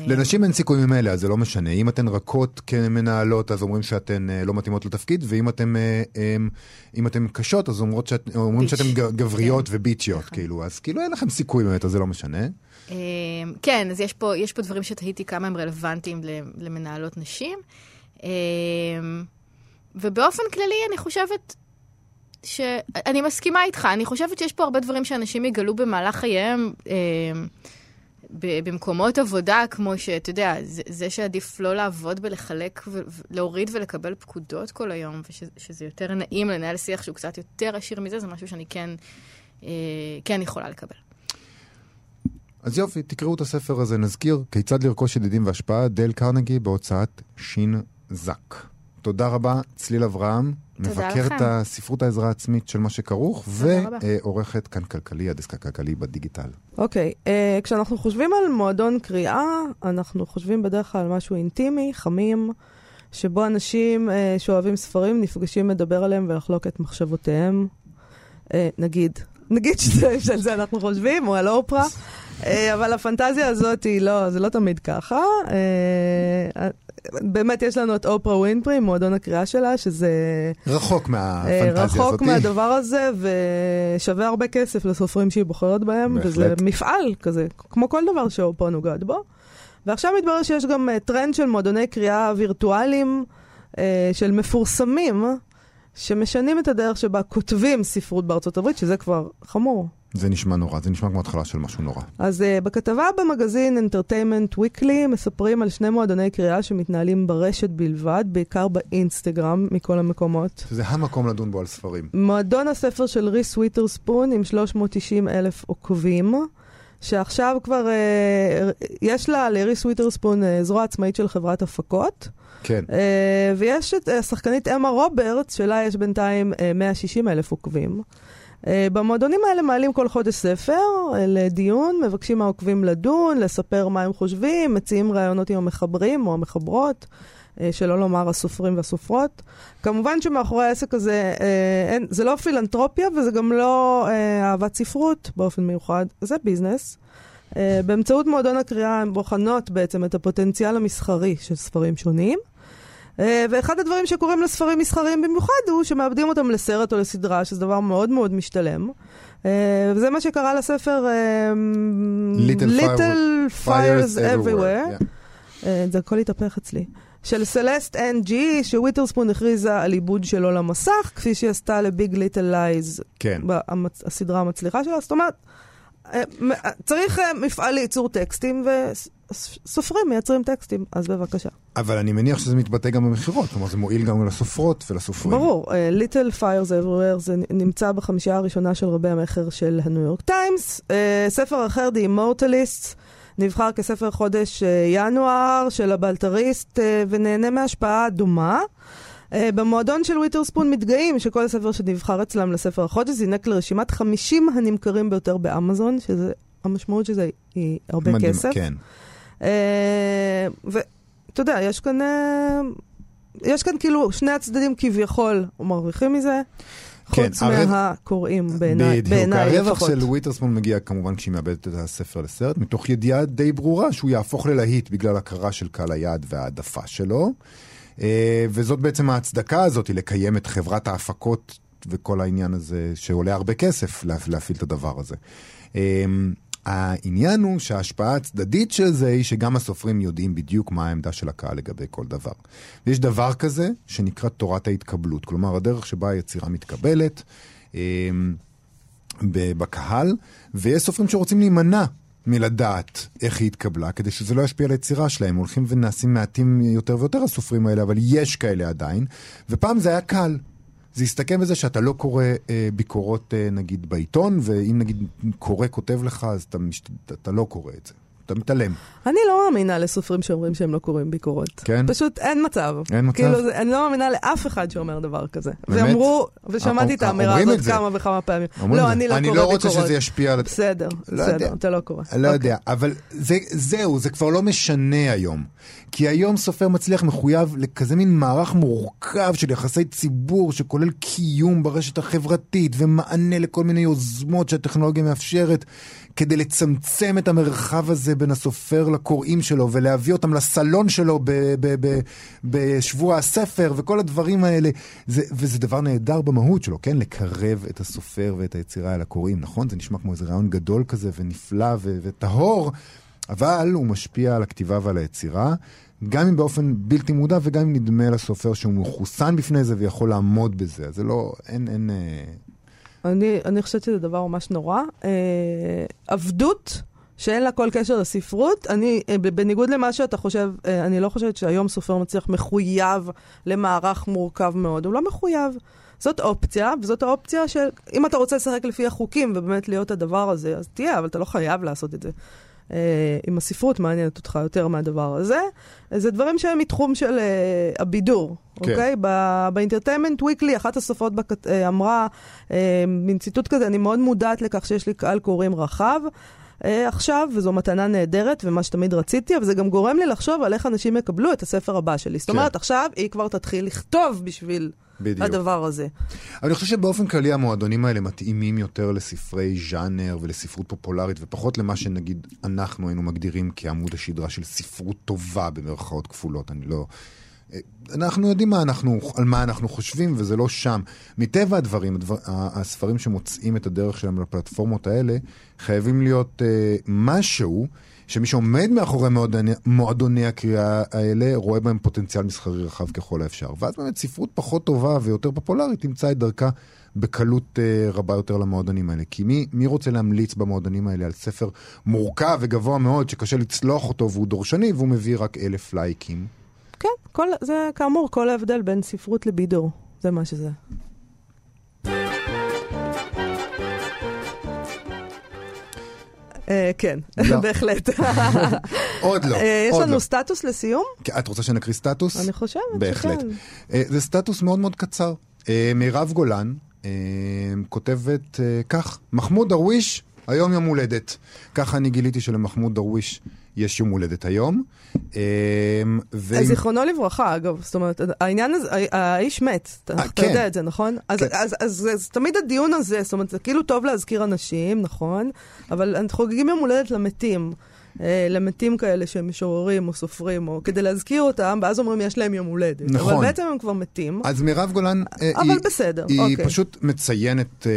לנשים אין סיכוי ממילא, אז זה לא משנה. אם אתן רכות כמנהלות, אז אומרים שאתן אה, לא מתאימות לתפקיד, ואם אתן, אה, אה, אם אתן קשות, אז אומרות שאת, אומרים. שאתן גבריות כן. וביצ'יות, כאילו. אז כאילו אין לכם סיכוי באמת, אז זה לא משנה. אה, כן, אז יש פה, יש פה דברים שתהיתי כמה הם רלוונטיים למנהלות נשים. ובאופן כללי, אני חושבת ש... אני מסכימה איתך, אני חושבת שיש פה הרבה דברים שאנשים יגלו במהלך חייהם. אה, במקומות עבודה, כמו שאתה יודע, זה, זה שעדיף לא לעבוד בלחלק, להוריד ולקבל פקודות כל היום, ושזה יותר נעים לנהל שיח שהוא קצת יותר עשיר מזה, זה משהו שאני כן, אה, כן יכולה לקבל. אז יופי, תקראו את הספר הזה. נזכיר, כיצד לרכוש ידידים והשפעה, דייל קרנגי בהוצאת זק. תודה רבה, צליל אברהם, מבקרת לכם. הספרות העזרה העצמית של מה שכרוך. ועורכת כאן כלכלי, הדסק הכלכלי בדיגיטל. אוקיי, אה, כשאנחנו חושבים על מועדון קריאה, אנחנו חושבים בדרך כלל על משהו אינטימי, חמים, שבו אנשים אה, שאוהבים ספרים נפגשים לדבר עליהם ולחלוק את מחשבותיהם. אה, נגיד, נגיד שזה- שעל זה אנחנו חושבים, או על אופרה. אה, אבל הפנטזיה הזאת היא לא, זה לא תמיד ככה. אה, באמת יש לנו את אופרה ווינפרי, מועדון הקריאה שלה, שזה רחוק אה, מהפנטזיה הזאת. רחוק מהדבר הזה, ושווה הרבה כסף לסופרים שהיא בוחרת בהם, בהחלט. וזה מפעל כזה, כמו כל דבר שאופרה נוגעת בו. ועכשיו מתברר שיש גם אה, טרנד של מועדוני קריאה וירטואליים אה, של מפורסמים, שמשנים את הדרך שבה כותבים ספרות בארצות הברית, שזה כבר חמור. זה נשמע נורא, זה נשמע כמו התחלה של משהו נורא. אז uh, בכתבה במגזין Entertainment Weekly מספרים על שני מועדוני קריאה שמתנהלים ברשת בלבד, בעיקר באינסטגרם מכל המקומות. זה המקום לדון בו על ספרים. מועדון הספר של ריס וויטרספון עם 390 אלף עוקבים, שעכשיו כבר uh, יש לה, לריס וויטרספון, uh, זרוע עצמאית של חברת הפקות. כן. Uh, ויש את השחקנית אמה רוברטס, שלה יש בינתיים uh, 160 אלף עוקבים. Uh, במועדונים האלה מעלים כל חודש ספר uh, לדיון, מבקשים מהעוקבים לדון, לספר מה הם חושבים, מציעים רעיונות עם המחברים או המחברות, uh, שלא לומר הסופרים והסופרות. כמובן שמאחורי העסק הזה, אין, זה לא פילנטרופיה וזה גם לא uh, אהבת ספרות באופן מיוחד, זה ביזנס. Uh, באמצעות מועדון הקריאה הן בוחנות בעצם את הפוטנציאל המסחרי של ספרים שונים. Uh, ואחד הדברים שקורים לספרים מסחריים במיוחד הוא שמאבדים אותם לסרט או לסדרה, שזה דבר מאוד מאוד משתלם. Uh, וזה מה שקרה לספר uh, Little Little Fire- Fires Everywhere. Everywhere. Yeah. אה, זה הכל התהפך אצלי. של סלסט אנג, ריס וית'רספון הכריזה על עיבוד שלו למסך, כפי שהיא עשתה ל Big Little Lies, כן. הסדרה המצליחה שלה. זאת אומרת, אה, אה, צריך אה, מפעל לייצור טקסטים, וסופרים מייצרים טקסטים, אז בבקשה. אבל אני מניח שזה מתבטא גם במכירות, כלומר זה מועיל גם לסופרות ולסופרים. ברור, Little Fires Everywhere, זה נמצא בחמישייה הראשונה של רבי המכר של הניו יורק טיימס. אה, ספר אחר, The Immortalists, נבחר כספר חודש אה, ינואר של הבלטריסט, אה, ונהנה מהשפעה דומה. אה, במועדון של וויטרספון מתגאים שכל ספר שנבחר אצלם לספר החודש זינק לרשימת 50 הנמכרים ביותר באמזון, שזה, המשמעות של זה היא הרבה מדהים, כסף. כן. אה, ואתה יודע, יש כאן, אה, יש כאן כאילו שני הצדדים כביכול מרוויחים מזה, כן, חוץ הרווח- מהקוראים בעיניי, בדיוק, בעיניי הרווח לפחות. של וויטרספון מגיע כמובן כשהיא מאבדת את הספר לסרט, מתוך ידיעה די ברורה שהוא יהפוך ללהיט בגלל הכרה של קהל היעד וההעדפה שלו. אה, וזאת בעצם ההצדקה הזאת, לקיים את חברת ההפקות וכל העניין הזה, שעולה הרבה כסף לה- להפעיל את הדבר הזה. העניין הוא שההשפעה הצדדית של זה היא שגם הסופרים יודעים בדיוק מה העמדה של הקהל לגבי כל דבר. ויש דבר כזה שנקרא תורת ההתקבלות, כלומר הדרך שבה היצירה מתקבלת. אה, בקהל, ויש סופרים שרוצים להימנע מלדעת איך היא התקבלה, כדי שזה לא ישפיע על היצירה שלהם. הולכים ונעשים מעטים יותר ויותר הסופרים האלה, אבל יש כאלה עדיין. ופעם זה היה קל. זה הסתכם בזה שאתה לא קורא אה, ביקורות אה, נגיד בעיתון, ואם נגיד קורא כותב לך, אז אתה, מש... אתה לא קורא את זה. אתה מתעלם. אני לא מאמינה לסופרים שאומרים שהם לא קוראים ביקורות. כן? פשוט אין מצב. אין מצב? כאילו, אני לא מאמינה לאף אחד שאומר דבר כזה. באמת? ואמרו, ושמעתי את אה, האמירה אומרים הזאת את. כמה וכמה פעמים. לא, את זה. אני לא אני קורא לא ביקורות. רוצה שזה ישפיע על... בסדר, לא יודע. בסדר, אתה לא קורא. לא אוקיי. יודע, אבל זה, זהו, זה כבר לא משנה היום. כי היום סופר מצליח מחויב לכזה מין מערך מורכב של יחסי ציבור שכולל קיום ברשת החברתית ומענה לכל מיני יוזמות שהטכנולוגיה מאפשרת כדי לצמצם את המרחב הזה בין הסופר לקוראים שלו ולהביא אותם לסלון שלו ב- ב- ב- בשבוע הספר וכל הדברים האלה. זה, וזה דבר נהדר במהות שלו, כן? לקרב את הסופר ואת היצירה אל הקוראים, נכון? זה נשמע כמו איזה רעיון גדול כזה ונפלא ו- וטהור, אבל הוא משפיע על הכתיבה ועל היצירה. גם אם באופן בלתי מודע וגם אם נדמה לסופר שהוא מחוסן בפני זה ויכול לעמוד בזה. זה לא, אין, אין... אני, אני חושבת שזה דבר ממש נורא. אה, עבדות, שאין לה כל קשר לספרות, אני, אה, בניגוד למה שאתה חושב, אה, אני לא חושבת שהיום סופר מצליח מחויב למערך מורכב מאוד. הוא לא מחויב. זאת אופציה, וזאת האופציה של, אם אתה רוצה לשחק לפי החוקים ובאמת להיות הדבר הזה, אז תהיה, אבל אתה לא חייב לעשות את זה. אה, אם הספרות מעניינת אותך יותר מהדבר הזה, אה, זה דברים שהם מתחום של אה, הבידור, כן. אוקיי? באינטרטיימנט וויקלי, אחת הסופרות בכת, אה, אמרה, אה, מין ציטוט כזה, אני מאוד מודעת לכך שיש לי קהל קוראים רחב. אה, עכשיו, וזו מתנה נהדרת, ומה שתמיד רציתי, אבל זה גם גורם לי לחשוב על איך אנשים יקבלו את הספר הבא שלי. זאת כן. אומרת, עכשיו היא כבר תתחיל לכתוב בשביל בדיוק. הדבר הזה. אבל אני חושב שבאופן כללי המועדונים האלה מתאימים יותר לספרי ז'אנר ולספרות פופולרית, ופחות למה שנגיד אנחנו היינו מגדירים כעמוד השדרה של ספרות טובה במרכאות כפולות. אני לא... אנחנו יודעים מה אנחנו, על מה אנחנו חושבים, וזה לא שם. מטבע הדברים, הדבר, הספרים שמוצאים את הדרך שלהם לפלטפורמות האלה, חייבים להיות אה, משהו שמי שעומד מאחורי מועדוני, מועדוני הקריאה האלה, רואה בהם פוטנציאל מסחרי רחב ככל האפשר. ואז באמת ספרות פחות טובה ויותר פופולרית תמצא את דרכה בקלות אה, רבה יותר למועדונים האלה. כי מי, מי רוצה להמליץ במועדונים האלה על ספר מורכב וגבוה מאוד, שקשה לצלוח אותו והוא דורשני, והוא מביא רק אלף לייקים? כן, כל, זה כאמור כל ההבדל בין ספרות לבידור, זה מה שזה. כן, לא. בהחלט. עוד לא, אה, יש לנו לא. סטטוס לסיום? כן, את רוצה שנקריא סטטוס? אני חושבת בהחלט. שכן. אה, זה סטטוס מאוד מאוד קצר. אה, מירב גולן אה, כותבת אה, כך, מחמוד דרוויש, היום יום הולדת. ככה אני גיליתי שלמחמוד דרוויש יש יום הולדת היום. אה, ו- אז זיכרונו לברכה, אגב, זאת אומרת, העניין הזה, האיש מת, אתה אה, אתה כן. יודע את זה, נכון? אז- כן. אז- תמיד הדיון הזה, זאת אומרת, זה כאילו טוב להזכיר אנשים, נכון? אבל אנחנו חוגגים יום הולדת למתים. אה, למתים כאלה שהם משוררים או סופרים, או כדי להזכיר אותם, ואז אומרים יש להם יום הולדת. נכון. אבל בעצם הם כבר מתים. אז מירב גולן, אה, אבל היא, בסדר, היא אוקיי. פשוט מציינת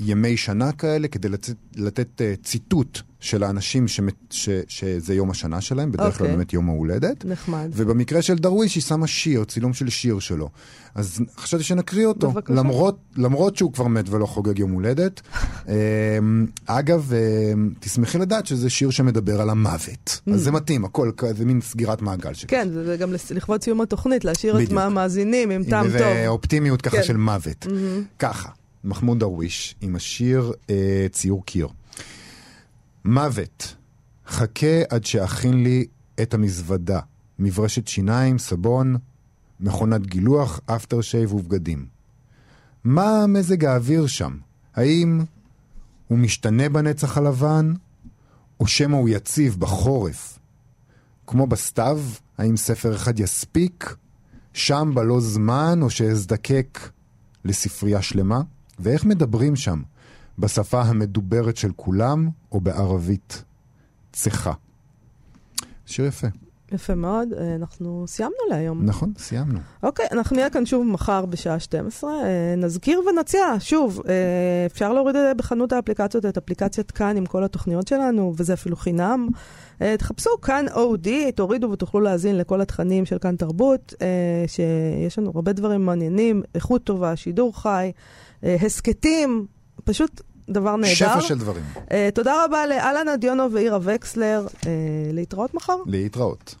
ימי שנה כאלה כדי לתת אה, ציטוט של האנשים שמת, ש, שזה יום השנה שלהם, בדרך כלל אוקיי. באמת יום ההולדת. נחמד. ובמקרה של דרוויש היא שמה שיר, צילום של שיר שלו. אז חשבתי שנקריא אותו, בבקשה. למרות, למרות שהוא כבר מת ולא חוגג יום הולדת. אמ, אגב, אמ, תשמחי לדעת שזה שיר שמדבר על המוות. אז זה מתאים, הכל, זה מין סגירת מעגל שכזה. כן, זה גם לכבוד סיום התוכנית, להשאיר את. מה המאזינים עם טעם עם טוב. אופטימיות ככה כן. של מוות. ככה, מחמוד דרוויש עם השיר אה, ציור קיר. מוות, חכה עד שאכין לי את המזוודה, מברשת שיניים, סבון, מכונת גילוח, אפטר שייב ובגדים. מה מזג האוויר שם? האם הוא משתנה בנצח הלבן, או שמא הוא יציב בחורף? כמו בסתיו, האם ספר אחד יספיק? שם בלא זמן, או שאזדקק לספרייה שלמה? ואיך מדברים שם? בשפה המדוברת של כולם, או בערבית צחה? שיר יפה. יפה מאוד, אה, אנחנו סיימנו להיום. נכון, סיימנו. אוקיי, אנחנו נהיה כאן שוב מחר בשעה 12. אה, נזכיר ונציע, שוב, אה, אפשר להוריד בחנות האפליקציות את אפליקציית כאן עם כל התוכניות שלנו, וזה אפילו חינם. תחפשו כאן אודי, תורידו ותוכלו להאזין לכל התכנים של כאן תרבות, שיש לנו הרבה דברים מעניינים, איכות טובה, שידור חי, הסכתים, פשוט דבר נהדר. שפע של דברים. אה, תודה רבה לאלנה דיונו ואירה וקסלר, אה, להתראות מחר. להתראות.